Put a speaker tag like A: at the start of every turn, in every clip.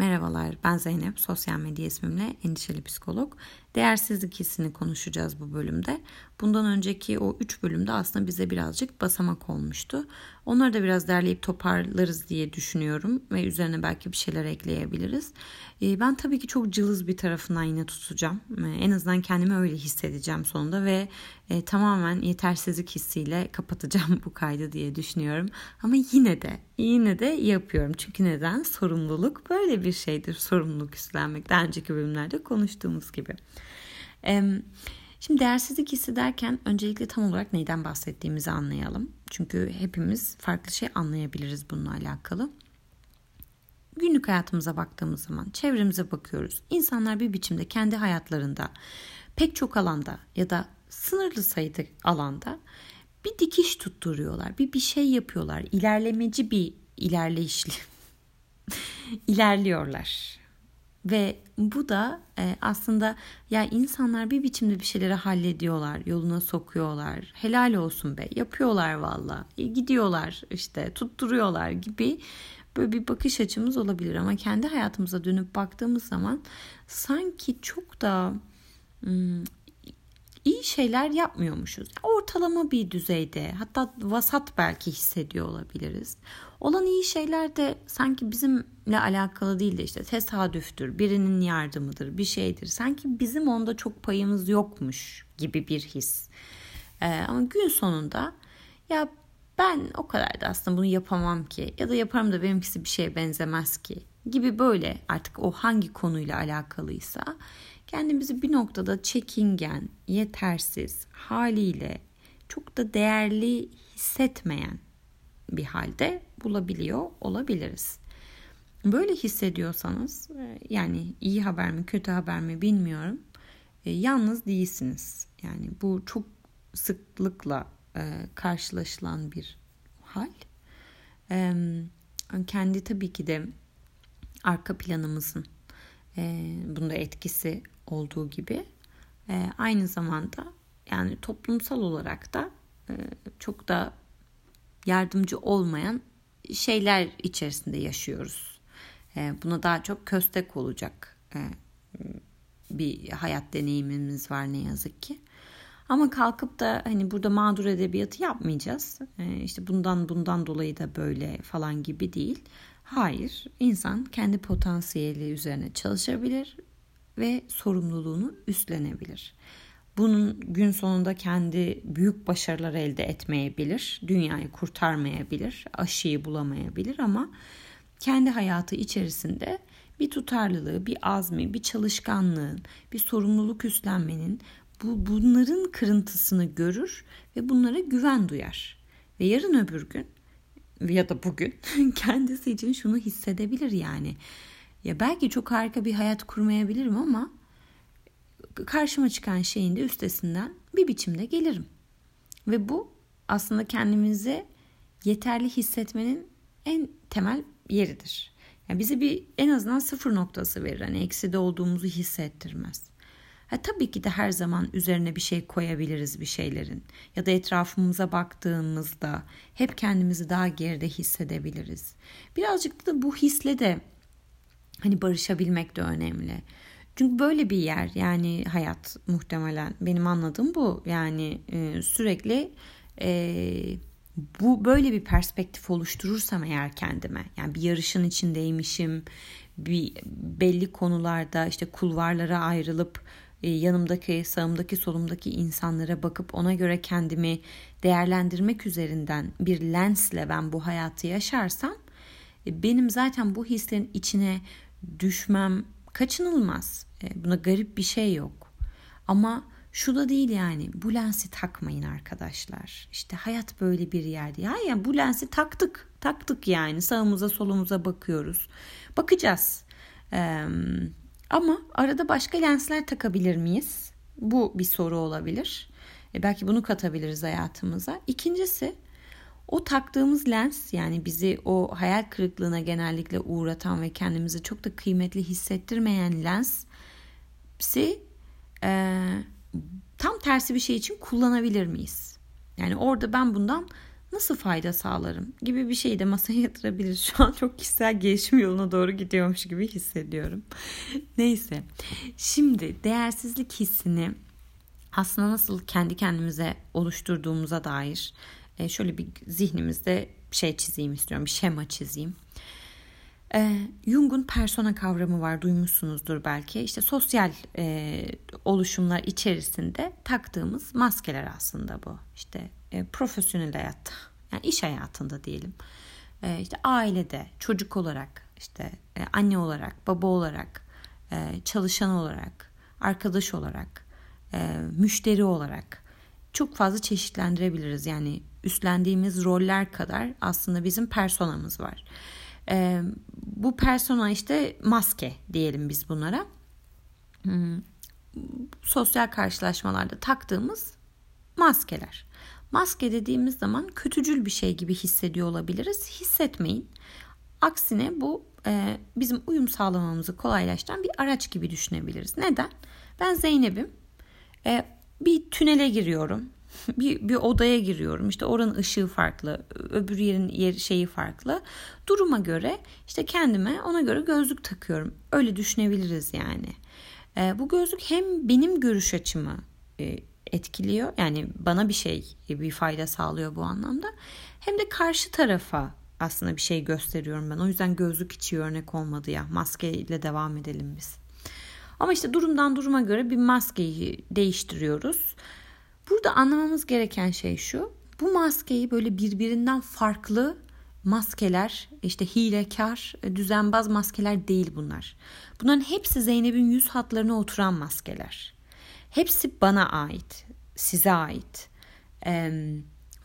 A: Merhabalar, ben Zeynep. Sosyal medya ismimle endişeli psikolog. Değersizlik hissini konuşacağız bu bölümde. Bundan önceki o 3 bölümde aslında bize birazcık basamak olmuştu. Onları da biraz derleyip toparlarız diye düşünüyorum ve üzerine belki bir şeyler ekleyebiliriz. Ee, ben tabii ki çok cılız bir tarafından yine tutacağım. Ee, en azından kendimi öyle hissedeceğim sonunda ve e, tamamen yetersizlik hissiyle kapatacağım bu kaydı diye düşünüyorum. Ama yine de yine de yapıyorum. Çünkü neden? Sorumluluk böyle bir şeydir. Sorumluluk üstlenmek. Daha önceki bölümlerde konuştuğumuz gibi. Şimdi değersizlik hissi derken öncelikle tam olarak neyden bahsettiğimizi anlayalım. Çünkü hepimiz farklı şey anlayabiliriz bununla alakalı. Günlük hayatımıza baktığımız zaman çevremize bakıyoruz. İnsanlar bir biçimde kendi hayatlarında pek çok alanda ya da sınırlı sayıda alanda bir dikiş tutturuyorlar. Bir bir şey yapıyorlar. İlerlemeci bir ilerleyişli ilerliyorlar. Ve bu da e, aslında ya insanlar bir biçimde bir şeyleri hallediyorlar, yoluna sokuyorlar. Helal olsun be, yapıyorlar valla. E, gidiyorlar işte, tutturuyorlar gibi böyle bir bakış açımız olabilir ama kendi hayatımıza dönüp baktığımız zaman sanki çok da hmm, iyi şeyler yapmıyormuşuz. Ortalama bir düzeyde hatta vasat belki hissediyor olabiliriz. Olan iyi şeyler de sanki bizimle alakalı değil de işte tesadüftür, birinin yardımıdır, bir şeydir. Sanki bizim onda çok payımız yokmuş gibi bir his. Ee, ama gün sonunda ya ben o kadar da aslında bunu yapamam ki ya da yaparım da benimkisi bir şeye benzemez ki gibi böyle artık o hangi konuyla alakalıysa kendimizi bir noktada çekingen, yetersiz haliyle çok da değerli hissetmeyen bir halde bulabiliyor olabiliriz. Böyle hissediyorsanız e, yani iyi haber mi kötü haber mi bilmiyorum. E, yalnız değilsiniz. Yani bu çok sıklıkla e, karşılaşılan bir hal. Kendi tabii ki de arka planımızın bunda etkisi olduğu gibi aynı zamanda yani toplumsal olarak da çok da yardımcı olmayan şeyler içerisinde yaşıyoruz. E, buna daha çok köstek olacak e, bir hayat deneyimimiz var ne yazık ki. Ama kalkıp da hani burada mağdur edebiyatı yapmayacağız. E, işte bundan bundan dolayı da böyle falan gibi değil. Hayır, insan kendi potansiyeli üzerine çalışabilir ve sorumluluğunu üstlenebilir. Bunun gün sonunda kendi büyük başarılar elde etmeyebilir, dünyayı kurtarmayabilir, aşıyı bulamayabilir ama kendi hayatı içerisinde bir tutarlılığı, bir azmi, bir çalışkanlığın, bir sorumluluk üstlenmenin bu bunların kırıntısını görür ve bunlara güven duyar. Ve yarın öbür gün ya da bugün kendisi için şunu hissedebilir yani. Ya belki çok harika bir hayat kurmayabilirim ama karşıma çıkan şeyin de üstesinden bir biçimde gelirim. Ve bu aslında kendimizi yeterli hissetmenin en temel yeridir. Yani bize bir en azından sıfır noktası verir. Hani ekside olduğumuzu hissettirmez. Ha, tabii ki de her zaman üzerine bir şey koyabiliriz bir şeylerin. Ya da etrafımıza baktığımızda hep kendimizi daha geride hissedebiliriz. Birazcık da bu hisle de hani barışabilmek de önemli. Çünkü böyle bir yer yani hayat muhtemelen benim anladığım bu. Yani e, sürekli e, bu böyle bir perspektif oluşturursam eğer kendime yani bir yarışın içindeymişim bir belli konularda işte kulvarlara ayrılıp e, yanımdaki sağımdaki solumdaki insanlara bakıp ona göre kendimi değerlendirmek üzerinden bir lensle ben bu hayatı yaşarsam e, benim zaten bu hislerin içine düşmem kaçınılmaz. E, buna garip bir şey yok. Ama şu da değil yani bu lensi takmayın arkadaşlar. İşte hayat böyle bir yerde. Ya yani bu lensi taktık. Taktık yani sağımıza solumuza bakıyoruz. Bakacağız. Ee, ama arada başka lensler takabilir miyiz? Bu bir soru olabilir. E belki bunu katabiliriz hayatımıza. İkincisi o taktığımız lens yani bizi o hayal kırıklığına genellikle uğratan ve kendimizi çok da kıymetli hissettirmeyen lensi e, tam tersi bir şey için kullanabilir miyiz? Yani orada ben bundan nasıl fayda sağlarım gibi bir şeyi de masaya yatırabiliriz. Şu an çok kişisel gelişim yoluna doğru gidiyormuş gibi hissediyorum. Neyse. Şimdi değersizlik hissini aslında nasıl kendi kendimize oluşturduğumuza dair e, şöyle bir zihnimizde şey çizeyim istiyorum. Bir şema çizeyim. E, Jung'un persona kavramı var duymuşsunuzdur belki. İşte sosyal e, oluşumlar içerisinde taktığımız maskeler aslında bu. İşte e, profesyonel hayatta yani iş hayatında diyelim. E, işte ailede çocuk olarak işte e, anne olarak baba olarak e, çalışan olarak arkadaş olarak e, müşteri olarak çok fazla çeşitlendirebiliriz. Yani üstlendiğimiz roller kadar aslında bizim personamız var. E, bu persona işte maske diyelim biz bunlara. Hmm, sosyal karşılaşmalarda taktığımız maskeler. Maske dediğimiz zaman kötücül bir şey gibi hissediyor olabiliriz. Hissetmeyin. Aksine bu e, bizim uyum sağlamamızı kolaylaştıran bir araç gibi düşünebiliriz. Neden? Ben Zeynep'im. E, bir tünele giriyorum. Bir, bir odaya giriyorum. İşte oranın ışığı farklı, öbür yerin yer şeyi farklı. Duruma göre işte kendime ona göre gözlük takıyorum. Öyle düşünebiliriz yani. E, bu gözlük hem benim görüş açımı e, etkiliyor. Yani bana bir şey, bir fayda sağlıyor bu anlamda. Hem de karşı tarafa aslında bir şey gösteriyorum ben. O yüzden gözlük hiç iyi örnek olmadı ya. Maskeyle devam edelim biz. Ama işte durumdan duruma göre bir maskeyi değiştiriyoruz. Burada anlamamız gereken şey şu. Bu maskeyi böyle birbirinden farklı maskeler, işte hilekar, düzenbaz maskeler değil bunlar. Bunların hepsi Zeynep'in yüz hatlarına oturan maskeler. Hepsi bana ait, size ait. Ee,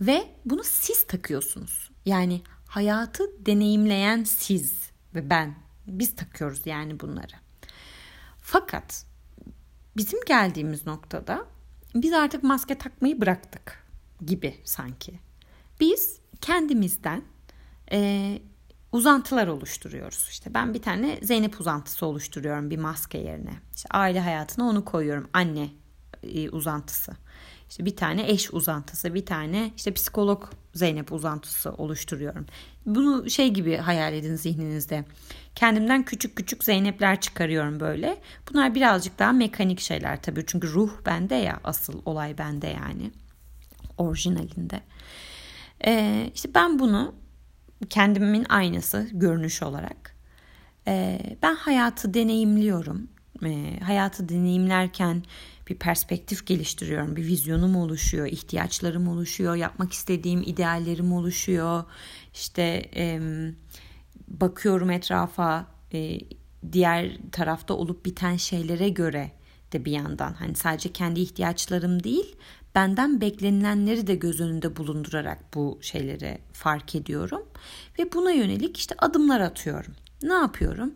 A: ve bunu siz takıyorsunuz. Yani hayatı deneyimleyen siz ve ben. Biz takıyoruz yani bunları. Fakat bizim geldiğimiz noktada biz artık maske takmayı bıraktık gibi sanki. Biz kendimizden e, uzantılar oluşturuyoruz. İşte ben bir tane Zeynep uzantısı oluşturuyorum bir maske yerine. İşte aile hayatına onu koyuyorum. Anne e, uzantısı. İşte bir tane eş uzantısı, bir tane işte psikolog Zeynep uzantısı oluşturuyorum. Bunu şey gibi hayal edin zihninizde. Kendimden küçük küçük Zeynepler çıkarıyorum böyle. Bunlar birazcık daha mekanik şeyler tabii. Çünkü ruh bende ya asıl olay bende yani. Orijinalinde. Ee, işte ben bunu kendimin aynası görünüş olarak. Ee, ben hayatı deneyimliyorum. Ee, hayatı deneyimlerken bir perspektif geliştiriyorum. Bir vizyonum oluşuyor, ihtiyaçlarım oluşuyor, yapmak istediğim ideallerim oluşuyor. İşte e, bakıyorum etrafa e, diğer tarafta olup biten şeylere göre de bir yandan hani sadece kendi ihtiyaçlarım değil benden beklenilenleri de göz önünde bulundurarak bu şeyleri fark ediyorum ve buna yönelik işte adımlar atıyorum. Ne yapıyorum?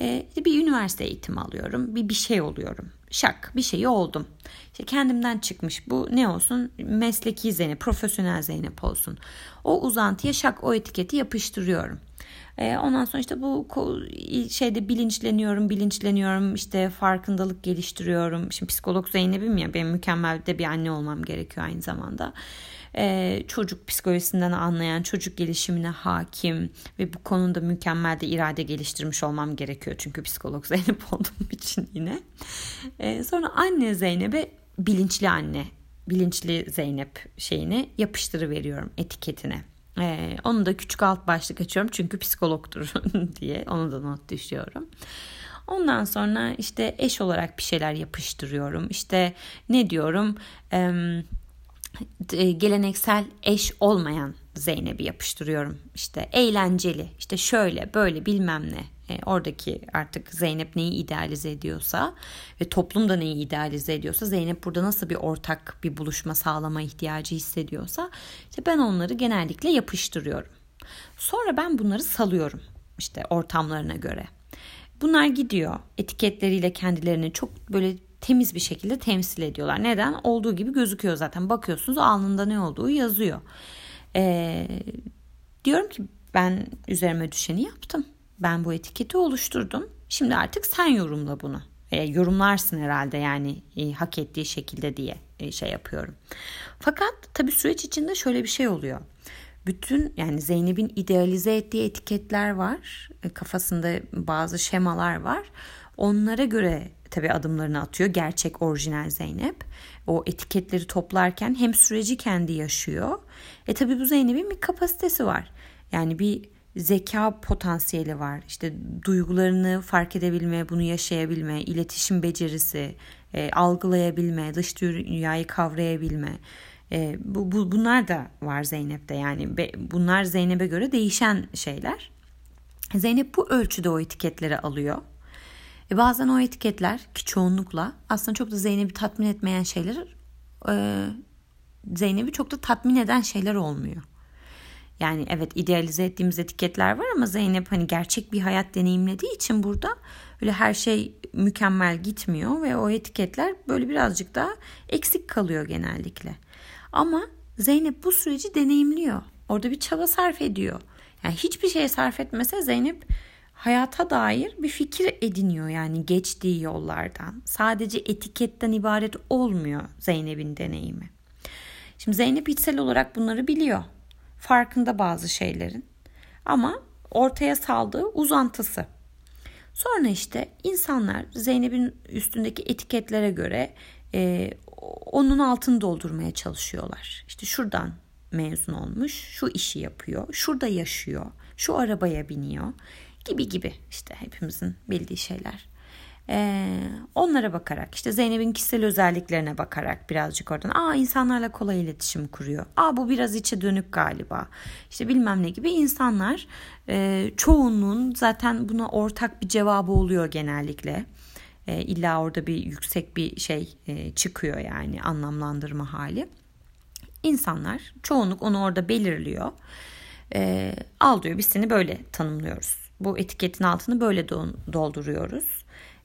A: Ee, bir üniversite eğitimi alıyorum, bir bir şey oluyorum. Şak bir şeyi oldum. İşte kendimden çıkmış bu ne olsun? Mesleki Zeynep, profesyonel Zeynep olsun. O uzantıya şak o etiketi yapıştırıyorum. Ee, ondan sonra işte bu şeyde bilinçleniyorum, bilinçleniyorum, işte farkındalık geliştiriyorum. Şimdi psikolog Zeynep'im ya, benim mükemmel de bir anne olmam gerekiyor aynı zamanda. Ee, çocuk psikolojisinden anlayan, çocuk gelişimine hakim ve bu konuda mükemmel de irade geliştirmiş olmam gerekiyor. Çünkü psikolog Zeynep olduğum için yine. Ee, sonra anne Zeynep'e bilinçli anne, bilinçli Zeynep şeyini yapıştırıveriyorum etiketine. Ee, onu da küçük alt başlık açıyorum çünkü psikologdur diye onu da not düşüyorum. Ondan sonra işte eş olarak bir şeyler yapıştırıyorum. İşte ne diyorum? Eee geleneksel eş olmayan Zeynep'i yapıştırıyorum. İşte eğlenceli, işte şöyle böyle bilmem ne. E, oradaki artık Zeynep neyi idealize ediyorsa ve toplum da neyi idealize ediyorsa Zeynep burada nasıl bir ortak bir buluşma sağlama ihtiyacı hissediyorsa işte ben onları genellikle yapıştırıyorum. Sonra ben bunları salıyorum işte ortamlarına göre. Bunlar gidiyor etiketleriyle kendilerini çok böyle temiz bir şekilde temsil ediyorlar. Neden? Olduğu gibi gözüküyor zaten. Bakıyorsunuz alnında ne olduğu yazıyor. Ee, diyorum ki ben üzerime düşeni yaptım. Ben bu etiketi oluşturdum. Şimdi artık sen yorumla bunu. E, yorumlarsın herhalde yani e, hak ettiği şekilde diye e, şey yapıyorum. Fakat tabii süreç içinde şöyle bir şey oluyor. bütün yani Zeynep'in idealize ettiği etiketler var. E, kafasında bazı şemalar var. Onlara göre tabi adımlarını atıyor gerçek orijinal Zeynep. O etiketleri toplarken hem süreci kendi yaşıyor. E tabi bu Zeynep'in bir kapasitesi var. Yani bir zeka potansiyeli var. İşte duygularını fark edebilme, bunu yaşayabilme, iletişim becerisi, e, algılayabilme, dış dünyayı kavrayabilme. E, bu, bu bunlar da var Zeynep'te. Yani be, bunlar Zeynep'e göre değişen şeyler. Zeynep bu ölçüde o etiketleri alıyor. E bazen o etiketler ki çoğunlukla aslında çok da Zeynep'i tatmin etmeyen şeyler e, Zeynep'i çok da tatmin eden şeyler olmuyor. Yani evet idealize ettiğimiz etiketler var ama Zeynep hani gerçek bir hayat deneyimlediği için burada öyle her şey mükemmel gitmiyor ve o etiketler böyle birazcık daha eksik kalıyor genellikle. Ama Zeynep bu süreci deneyimliyor. Orada bir çaba sarf ediyor. Yani hiçbir şeye sarf etmese Zeynep hayata dair bir fikir ediniyor yani geçtiği yollardan. Sadece etiketten ibaret olmuyor Zeynep'in deneyimi. Şimdi Zeynep içsel olarak bunları biliyor. Farkında bazı şeylerin. Ama ortaya saldığı uzantısı. Sonra işte insanlar Zeynep'in üstündeki etiketlere göre e, onun altını doldurmaya çalışıyorlar. İşte şuradan mezun olmuş, şu işi yapıyor, şurada yaşıyor, şu arabaya biniyor gibi gibi işte hepimizin bildiği şeyler. Ee, onlara bakarak işte Zeynep'in kişisel özelliklerine bakarak birazcık oradan aa insanlarla kolay iletişim kuruyor. Aa bu biraz içe dönük galiba. İşte bilmem ne gibi insanlar e, çoğunluğun zaten buna ortak bir cevabı oluyor genellikle. E, illa orada bir yüksek bir şey e, çıkıyor yani anlamlandırma hali. İnsanlar çoğunluk onu orada belirliyor. E, al diyor biz seni böyle tanımlıyoruz. Bu etiketin altını böyle dolduruyoruz.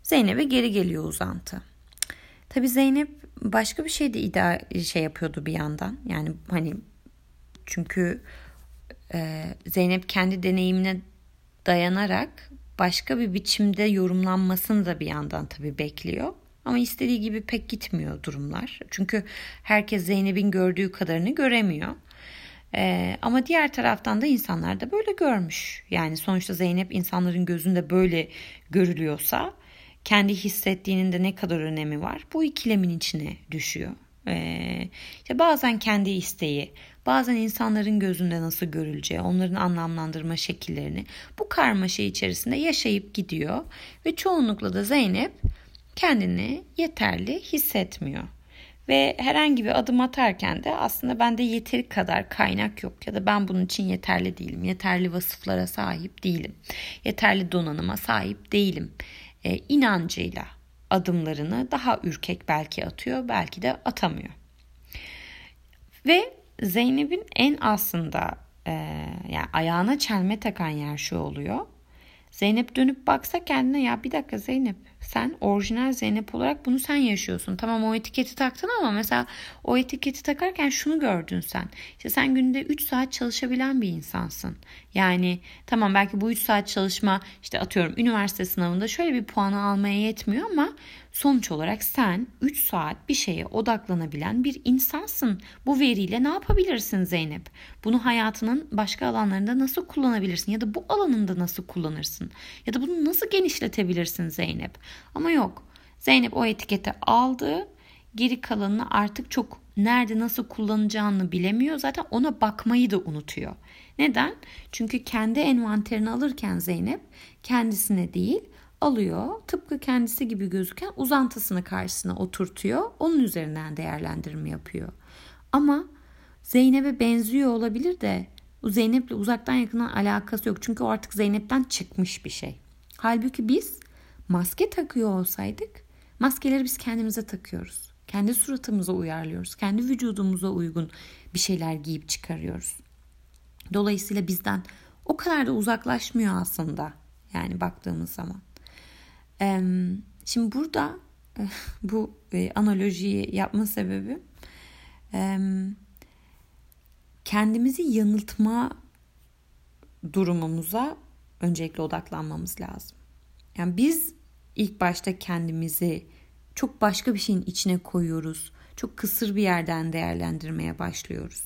A: Zeynep'e geri geliyor uzantı. Tabii Zeynep başka bir şey de iddia şey yapıyordu bir yandan. Yani hani çünkü e, Zeynep kendi deneyimine dayanarak başka bir biçimde yorumlanmasını da bir yandan tabii bekliyor. Ama istediği gibi pek gitmiyor durumlar. Çünkü herkes Zeynep'in gördüğü kadarını göremiyor. Ee, ama diğer taraftan da insanlar da böyle görmüş. Yani sonuçta Zeynep insanların gözünde böyle görülüyorsa kendi hissettiğinin de ne kadar önemi var? Bu ikilemin içine düşüyor. Ee, işte bazen kendi isteği, bazen insanların gözünde nasıl görüleceği, onların anlamlandırma şekillerini bu karmaşa içerisinde yaşayıp gidiyor ve çoğunlukla da Zeynep kendini yeterli hissetmiyor. Ve herhangi bir adım atarken de aslında bende yeteri kadar kaynak yok ya da ben bunun için yeterli değilim. Yeterli vasıflara sahip değilim. Yeterli donanıma sahip değilim e, inancıyla adımlarını daha ürkek belki atıyor, belki de atamıyor. Ve Zeynep'in en aslında e, yani ayağına çelme takan yer şu oluyor. Zeynep dönüp baksa kendine ya bir dakika Zeynep sen orijinal Zeynep olarak bunu sen yaşıyorsun. Tamam o etiketi taktın ama mesela o etiketi takarken şunu gördün sen. İşte sen günde 3 saat çalışabilen bir insansın. Yani tamam belki bu 3 saat çalışma işte atıyorum üniversite sınavında şöyle bir puanı almaya yetmiyor ama sonuç olarak sen 3 saat bir şeye odaklanabilen bir insansın. Bu veriyle ne yapabilirsin Zeynep? Bunu hayatının başka alanlarında nasıl kullanabilirsin ya da bu alanında nasıl kullanırsın? Ya da bunu nasıl genişletebilirsin Zeynep? Ama yok. Zeynep o etiketi aldı. Geri kalanını artık çok nerede nasıl kullanacağını bilemiyor. Zaten ona bakmayı da unutuyor. Neden? Çünkü kendi envanterini alırken Zeynep kendisine değil alıyor. Tıpkı kendisi gibi gözüken uzantısını karşısına oturtuyor. Onun üzerinden değerlendirme yapıyor. Ama Zeynep'e benziyor olabilir de Zeynep'le uzaktan yakından alakası yok. Çünkü o artık Zeynep'ten çıkmış bir şey. Halbuki biz maske takıyor olsaydık maskeleri biz kendimize takıyoruz. Kendi suratımıza uyarlıyoruz. Kendi vücudumuza uygun bir şeyler giyip çıkarıyoruz. Dolayısıyla bizden o kadar da uzaklaşmıyor aslında. Yani baktığımız zaman. Şimdi burada bu e, analojiyi yapma sebebim kendimizi yanıltma durumumuza öncelikle odaklanmamız lazım. Yani biz ilk başta kendimizi çok başka bir şeyin içine koyuyoruz. Çok kısır bir yerden değerlendirmeye başlıyoruz.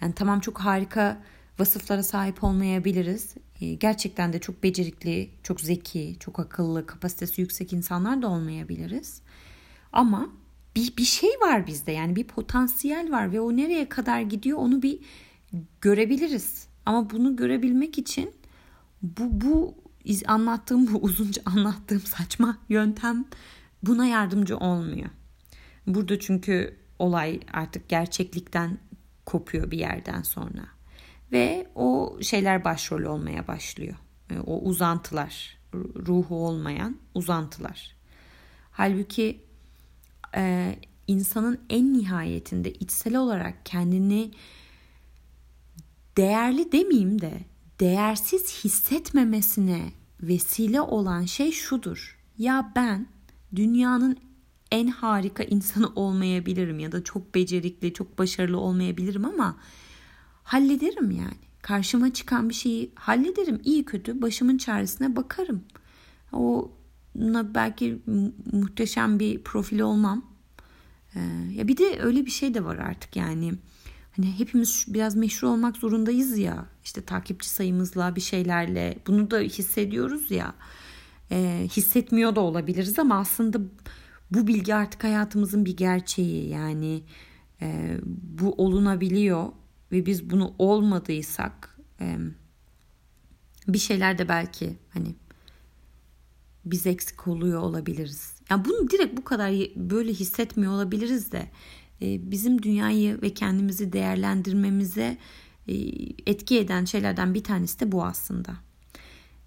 A: Yani tamam çok harika vasıflara sahip olmayabiliriz. Ee, gerçekten de çok becerikli, çok zeki, çok akıllı, kapasitesi yüksek insanlar da olmayabiliriz. Ama bir, bir şey var bizde yani bir potansiyel var ve o nereye kadar gidiyor onu bir görebiliriz. Ama bunu görebilmek için bu, bu anlattığım bu uzunca anlattığım saçma yöntem buna yardımcı olmuyor. Burada çünkü olay artık gerçeklikten kopuyor bir yerden sonra. Ve o şeyler başrol olmaya başlıyor. E, o uzantılar, ruhu olmayan uzantılar. Halbuki e, insanın en nihayetinde içsel olarak kendini değerli demeyeyim de değersiz hissetmemesine vesile olan şey şudur. Ya ben dünyanın en harika insanı olmayabilirim ya da çok becerikli, çok başarılı olmayabilirim ama hallederim yani. Karşıma çıkan bir şeyi hallederim. İyi kötü başımın çaresine bakarım. O belki muhteşem bir profil olmam. Ee, ya bir de öyle bir şey de var artık yani. Hani hepimiz biraz meşhur olmak zorundayız ya. İşte takipçi sayımızla bir şeylerle bunu da hissediyoruz ya. Ee, hissetmiyor da olabiliriz ama aslında bu bilgi artık hayatımızın bir gerçeği. Yani e, bu olunabiliyor ve biz bunu olmadıysak e, bir şeyler de belki hani biz eksik oluyor olabiliriz. Yani bunu direkt bu kadar böyle hissetmiyor olabiliriz de e, bizim dünyayı ve kendimizi değerlendirmemize e, etki eden şeylerden bir tanesi de bu aslında.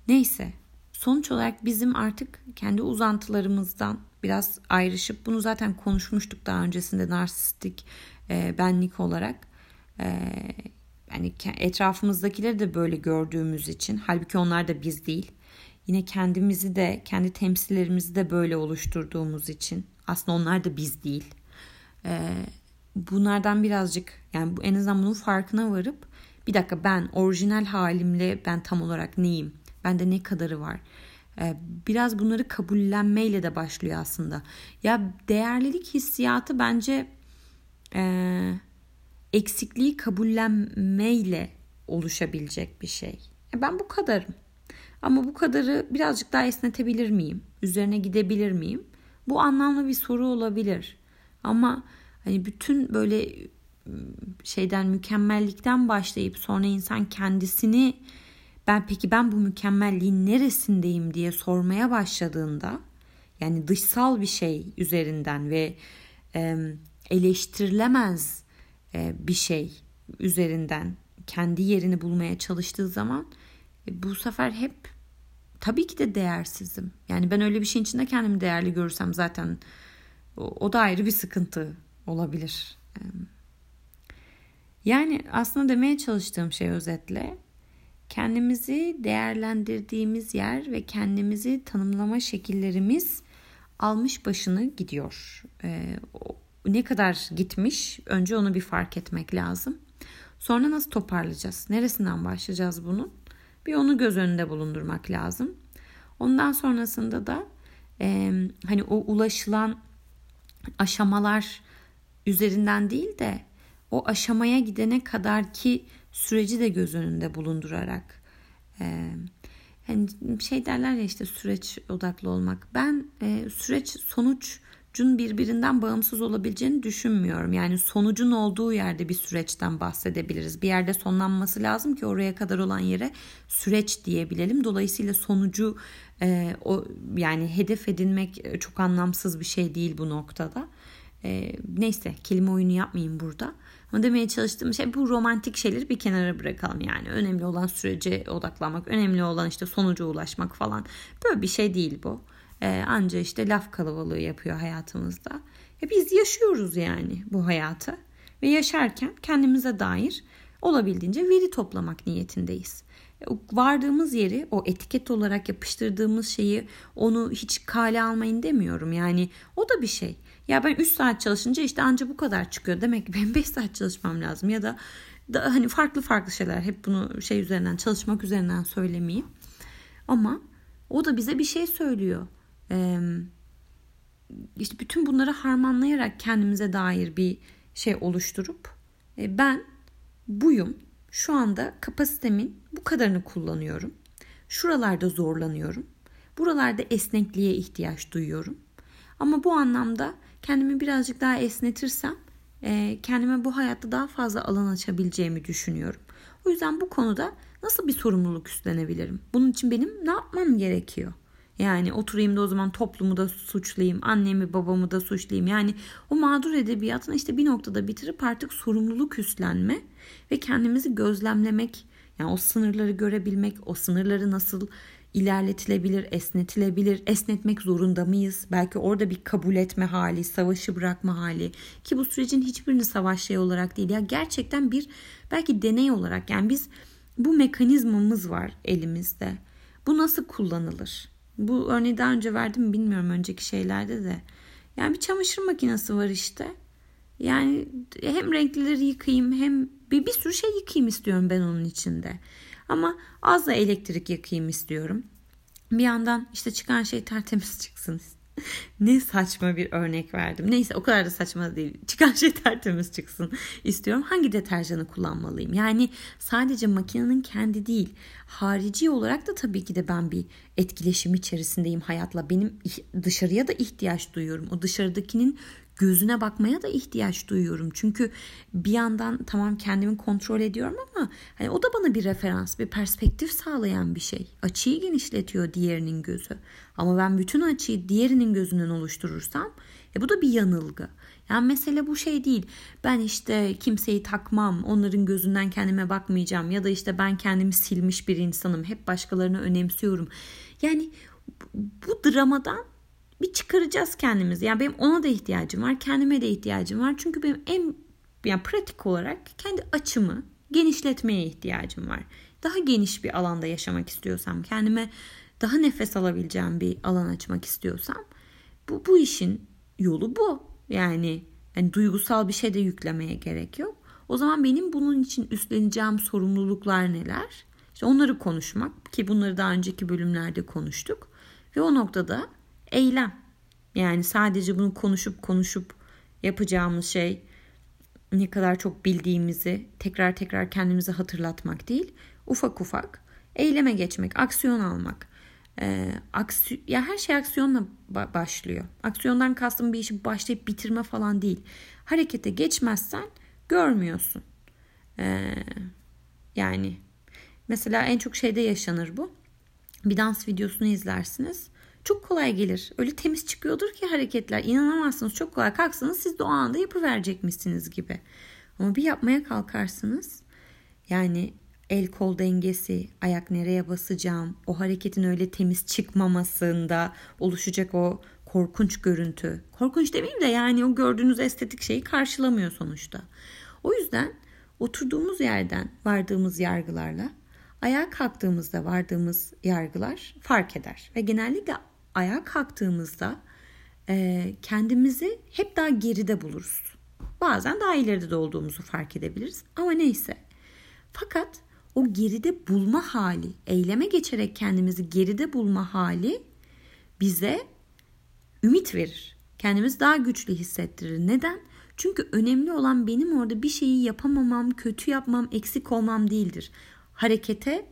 A: Neyse sonuç olarak bizim artık kendi uzantılarımızdan biraz ayrışıp bunu zaten konuşmuştuk daha öncesinde narsistik e, benlik olarak yani etrafımızdakileri de böyle gördüğümüz için halbuki onlar da biz değil yine kendimizi de kendi temsillerimizi de böyle oluşturduğumuz için aslında onlar da biz değil. Ee, bunlardan birazcık yani en azından bunun farkına varıp bir dakika ben orijinal halimle ben tam olarak neyim? Bende ne kadarı var? Ee, biraz bunları kabullenmeyle de başlıyor aslında. Ya değerlilik hissiyatı bence e, eksikliği kabullenmeyle oluşabilecek bir şey. Ben bu kadarım. Ama bu kadarı birazcık daha esnetebilir miyim? Üzerine gidebilir miyim? Bu anlamlı bir soru olabilir. Ama hani bütün böyle ıı, şeyden mükemmellikten başlayıp sonra insan kendisini ben peki ben bu mükemmelliğin neresindeyim diye sormaya başladığında yani dışsal bir şey üzerinden ve eleştirilemez bir şey üzerinden kendi yerini bulmaya çalıştığı zaman e, bu sefer hep tabii ki de değersizim. Yani ben öyle bir şeyin içinde kendimi değerli görürsem zaten o, da ayrı bir sıkıntı olabilir. Yani aslında demeye çalıştığım şey özetle kendimizi değerlendirdiğimiz yer ve kendimizi tanımlama şekillerimiz almış başını gidiyor. Ee, ne kadar gitmiş önce onu bir fark etmek lazım. Sonra nasıl toparlayacağız? Neresinden başlayacağız bunun? Bir onu göz önünde bulundurmak lazım. Ondan sonrasında da e, hani o ulaşılan aşamalar üzerinden değil de o aşamaya gidene kadar ki süreci de göz önünde bulundurarak e, hani şey derler ya işte süreç odaklı olmak. Ben e, süreç sonuç sonucun birbirinden bağımsız olabileceğini düşünmüyorum. Yani sonucun olduğu yerde bir süreçten bahsedebiliriz. Bir yerde sonlanması lazım ki oraya kadar olan yere süreç diyebilelim. Dolayısıyla sonucu e, o yani hedef edinmek e, çok anlamsız bir şey değil bu noktada. E, neyse kelime oyunu yapmayayım burada. Ama demeye çalıştığım şey bu romantik şeyleri bir kenara bırakalım yani. Önemli olan sürece odaklanmak, önemli olan işte sonuca ulaşmak falan. Böyle bir şey değil bu. E, anca işte laf kalabalığı yapıyor hayatımızda. E biz yaşıyoruz yani bu hayatı. Ve yaşarken kendimize dair olabildiğince veri toplamak niyetindeyiz. E, vardığımız yeri o etiket olarak yapıştırdığımız şeyi onu hiç kale almayın demiyorum. Yani o da bir şey. Ya ben 3 saat çalışınca işte anca bu kadar çıkıyor. Demek ki benim 5 saat çalışmam lazım ya da, da hani farklı farklı şeyler hep bunu şey üzerinden çalışmak üzerinden söylemeyeyim. Ama o da bize bir şey söylüyor işte bütün bunları harmanlayarak kendimize dair bir şey oluşturup e, ben buyum. Şu anda kapasitemin bu kadarını kullanıyorum. Şuralarda zorlanıyorum. Buralarda esnekliğe ihtiyaç duyuyorum. Ama bu anlamda kendimi birazcık daha esnetirsem e, kendime bu hayatta daha fazla alan açabileceğimi düşünüyorum. O yüzden bu konuda nasıl bir sorumluluk üstlenebilirim? Bunun için benim ne yapmam gerekiyor? Yani oturayım da o zaman toplumu da suçlayayım, annemi babamı da suçlayayım. Yani o mağdur edebiyatını işte bir noktada bitirip artık sorumluluk üstlenme ve kendimizi gözlemlemek, yani o sınırları görebilmek, o sınırları nasıl ilerletilebilir, esnetilebilir, esnetmek zorunda mıyız? Belki orada bir kabul etme hali, savaşı bırakma hali ki bu sürecin hiçbirini savaş şey olarak değil ya gerçekten bir belki deney olarak yani biz bu mekanizmamız var elimizde. Bu nasıl kullanılır? Bu örneği daha önce verdim mi bilmiyorum önceki şeylerde de. Yani bir çamaşır makinesi var işte. Yani hem renklileri yıkayayım hem bir, bir sürü şey yıkayayım istiyorum ben onun içinde. Ama az da elektrik yakayım istiyorum. Bir yandan işte çıkan şey tertemiz çıksın ne saçma bir örnek verdim. Neyse o kadar da saçma değil. Çıkan şey tertemiz çıksın istiyorum. Hangi deterjanı kullanmalıyım? Yani sadece makinenin kendi değil. Harici olarak da tabii ki de ben bir etkileşim içerisindeyim hayatla. Benim dışarıya da ihtiyaç duyuyorum. O dışarıdakinin gözüne bakmaya da ihtiyaç duyuyorum. Çünkü bir yandan tamam kendimi kontrol ediyorum ama hani o da bana bir referans, bir perspektif sağlayan bir şey. Açıyı genişletiyor diğerinin gözü. Ama ben bütün açıyı diğerinin gözünden oluşturursam e bu da bir yanılgı. Yani mesele bu şey değil. Ben işte kimseyi takmam, onların gözünden kendime bakmayacağım ya da işte ben kendimi silmiş bir insanım, hep başkalarını önemsiyorum. Yani bu dramadan bir çıkaracağız kendimizi. Yani benim ona da ihtiyacım var, kendime de ihtiyacım var. Çünkü benim en yani pratik olarak kendi açımı genişletmeye ihtiyacım var. Daha geniş bir alanda yaşamak istiyorsam, kendime daha nefes alabileceğim bir alan açmak istiyorsam bu bu işin yolu bu. Yani yani duygusal bir şey de yüklemeye gerek yok. O zaman benim bunun için üstleneceğim sorumluluklar neler? İşte onları konuşmak ki bunları daha önceki bölümlerde konuştuk. Ve o noktada eylem. Yani sadece bunu konuşup konuşup yapacağımız şey ne kadar çok bildiğimizi tekrar tekrar kendimize hatırlatmak değil. Ufak ufak eyleme geçmek, aksiyon almak. Ee, aksi ya her şey aksiyonla ba- başlıyor. Aksiyondan kastım bir işi başlayıp bitirme falan değil. Harekete geçmezsen görmüyorsun. Ee, yani mesela en çok şeyde yaşanır bu. Bir dans videosunu izlersiniz. Çok kolay gelir. Öyle temiz çıkıyordur ki hareketler. İnanamazsınız çok kolay. Kalksanız siz de o anda yapıverecekmişsiniz gibi. Ama bir yapmaya kalkarsınız. Yani el kol dengesi, ayak nereye basacağım, o hareketin öyle temiz çıkmamasında oluşacak o korkunç görüntü. Korkunç demeyeyim de yani o gördüğünüz estetik şeyi karşılamıyor sonuçta. O yüzden oturduğumuz yerden vardığımız yargılarla ayağa kalktığımızda vardığımız yargılar fark eder. Ve genellikle ayağa kalktığımızda e, kendimizi hep daha geride buluruz. Bazen daha ileride de olduğumuzu fark edebiliriz. Ama neyse. Fakat o geride bulma hali, eyleme geçerek kendimizi geride bulma hali bize ümit verir. Kendimizi daha güçlü hissettirir. Neden? Çünkü önemli olan benim orada bir şeyi yapamamam, kötü yapmam, eksik olmam değildir. Harekete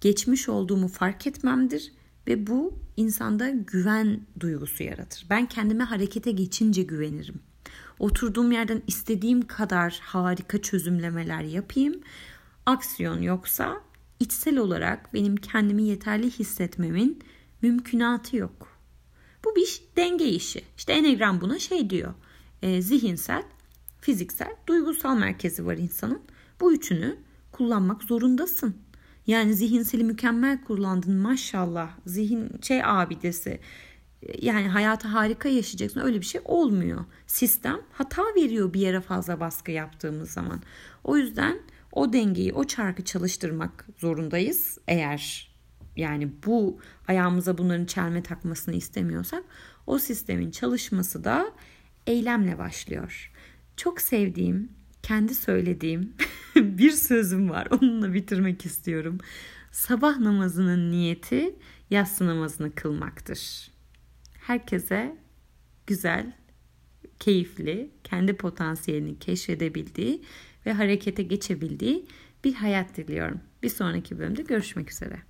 A: geçmiş olduğumu fark etmemdir ve bu insanda güven duygusu yaratır. Ben kendime harekete geçince güvenirim. Oturduğum yerden istediğim kadar harika çözümlemeler yapayım. Aksiyon yoksa içsel olarak benim kendimi yeterli hissetmemin mümkünatı yok. Bu bir denge işi. İşte Enneagram buna şey diyor. E, zihinsel, fiziksel, duygusal merkezi var insanın. Bu üçünü kullanmak zorundasın. Yani zihinseli mükemmel kullandın maşallah. Zihin şey abidesi. Yani hayatı harika yaşayacaksın. Öyle bir şey olmuyor. Sistem hata veriyor bir yere fazla baskı yaptığımız zaman. O yüzden o dengeyi, o çarkı çalıştırmak zorundayız. Eğer yani bu ayağımıza bunların çelme takmasını istemiyorsak o sistemin çalışması da eylemle başlıyor. Çok sevdiğim kendi söylediğim bir sözüm var. Onunla bitirmek istiyorum. Sabah namazının niyeti yatsı namazını kılmaktır. Herkese güzel, keyifli, kendi potansiyelini keşfedebildiği ve harekete geçebildiği bir hayat diliyorum. Bir sonraki bölümde görüşmek üzere.